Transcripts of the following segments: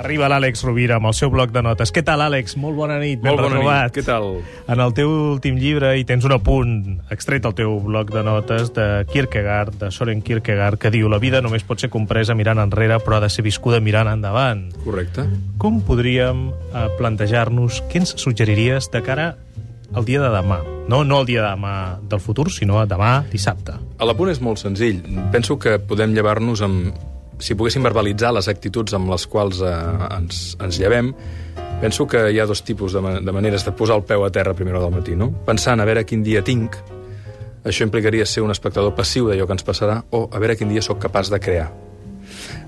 Arriba l'Àlex Rovira amb el seu bloc de notes. Què tal, Àlex? Molt bona nit, ben Molt bona retrobat. nit, què tal? En el teu últim llibre hi tens un apunt extret al teu bloc de notes de Kierkegaard, de Soren Kierkegaard, que diu la vida només pot ser compresa mirant enrere, però ha de ser viscuda mirant endavant. Correcte. Com podríem eh, plantejar-nos, què ens suggeriries de cara al dia de demà? No, no el dia de demà del futur, sinó a demà, dissabte. L'apunt és molt senzill. Penso que podem llevar-nos amb... Si poguéssim verbalitzar les actituds amb les quals eh, ens, ens llevem, penso que hi ha dos tipus de, de maneres de posar el peu a terra a primera del matí, no? Pensant a veure quin dia tinc, això implicaria ser un espectador passiu d'allò que ens passarà, o a veure quin dia sóc capaç de crear.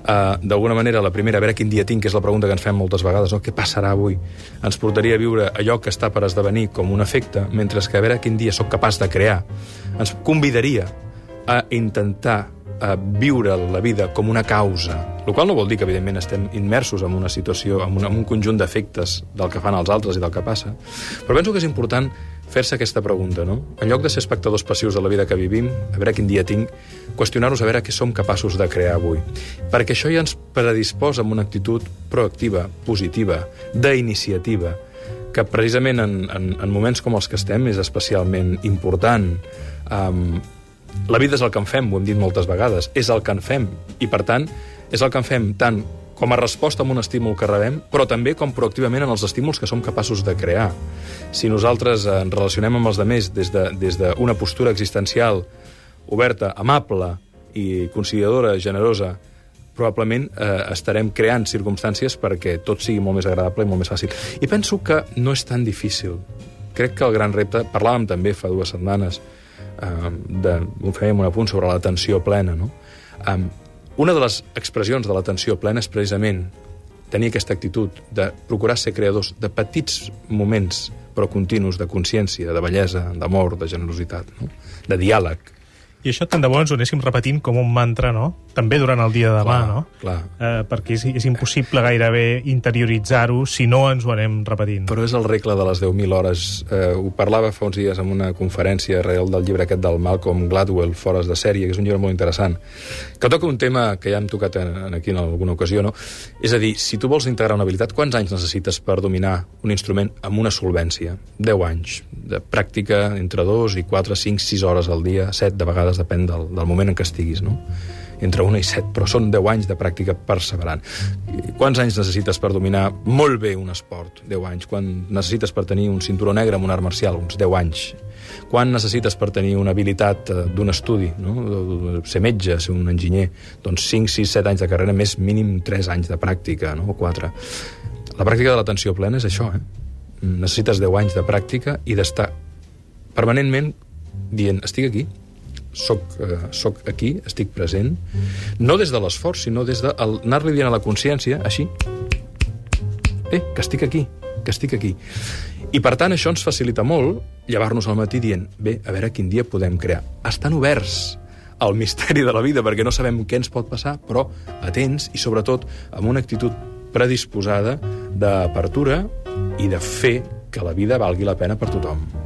Uh, D'alguna manera, la primera, a veure quin dia tinc, que és la pregunta que ens fem moltes vegades, no? què passarà avui? Ens portaria a viure allò que està per esdevenir com un efecte, mentre que a veure quin dia sóc capaç de crear ens convidaria a intentar a viure la vida com una causa, el qual no vol dir que, evidentment, estem immersos en una situació, en un, en un conjunt d'efectes del que fan els altres i del que passa, però penso que és important fer-se aquesta pregunta, no? En lloc de ser espectadors passius de la vida que vivim, a veure quin dia tinc, qüestionar-nos a veure què som capaços de crear avui. Perquè això ja ens predisposa amb una actitud proactiva, positiva, d'iniciativa, que precisament en, en, en moments com els que estem és especialment important. Um, la vida és el que en fem, ho hem dit moltes vegades, és el que en fem, i per tant, és el que en fem tant com a resposta a un estímul que rebem, però també com proactivament en els estímuls que som capaços de crear. Si nosaltres ens relacionem amb els demés des d'una de, des de postura existencial oberta, amable i conciliadora, generosa, probablement eh, estarem creant circumstàncies perquè tot sigui molt més agradable i molt més fàcil. I penso que no és tan difícil. Crec que el gran repte, parlàvem també fa dues setmanes, eh, de, fèiem un apunt sobre l'atenció plena, no? Eh, una de les expressions de l'atenció plena és precisament tenir aquesta actitud de procurar ser creadors de petits moments però continus de consciència, de bellesa, d'amor, de generositat, no? de diàleg. I això tant de bo ens ho anéssim repetint com un mantra, no? També durant el dia de demà, Clar, no? clar. Eh, perquè és, és impossible gairebé interioritzar-ho si no ens ho anem repetint. Però és el regle de les 10.000 hores. Eh, ho parlava fa uns dies en una conferència real del llibre aquest del Malcolm Gladwell, Fores de sèrie, que és un llibre molt interessant, que toca un tema que ja hem tocat en, en aquí en alguna ocasió, no? És a dir, si tu vols integrar una habilitat, quants anys necessites per dominar un instrument amb una solvència? 10 anys de pràctica entre 2 i 4, 5, 6 hores al dia, 7 de vegades, depèn del, del moment en què estiguis, no? entre 1 i 7, però són 10 anys de pràctica perseverant. Quants anys necessites per dominar molt bé un esport? 10 anys. Quan necessites per tenir un cinturó negre en un art marcial? Uns 10 anys. Quan necessites per tenir una habilitat eh, d'un estudi? No? Ser metge, ser un enginyer? Doncs 5, 6, 7 anys de carrera, més mínim 3 anys de pràctica, no? o 4. La pràctica de l'atenció plena és això, eh? Necessites 10 anys de pràctica i d'estar permanentment dient, estic aquí, soc, eh, soc aquí, estic present, no des de l'esforç, sinó des d'anar-li dient a la consciència, així, eh, que estic aquí, que estic aquí. I, per tant, això ens facilita molt llevar-nos al matí dient, bé, a veure quin dia podem crear. Estan oberts al misteri de la vida, perquè no sabem què ens pot passar, però atents i, sobretot, amb una actitud predisposada d'apertura i de fer que la vida valgui la pena per tothom.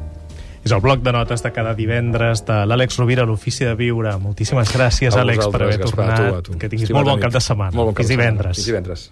És el bloc de notes de cada divendres de l'Àlex Rovira l'Ofici de Viure. Moltíssimes gràcies, A Àlex, per haver tornat. a tu, a tu. Que tinguis Estima't molt bon cap de setmana. Molt bon cap Fins de setmana. divendres. Fins divendres.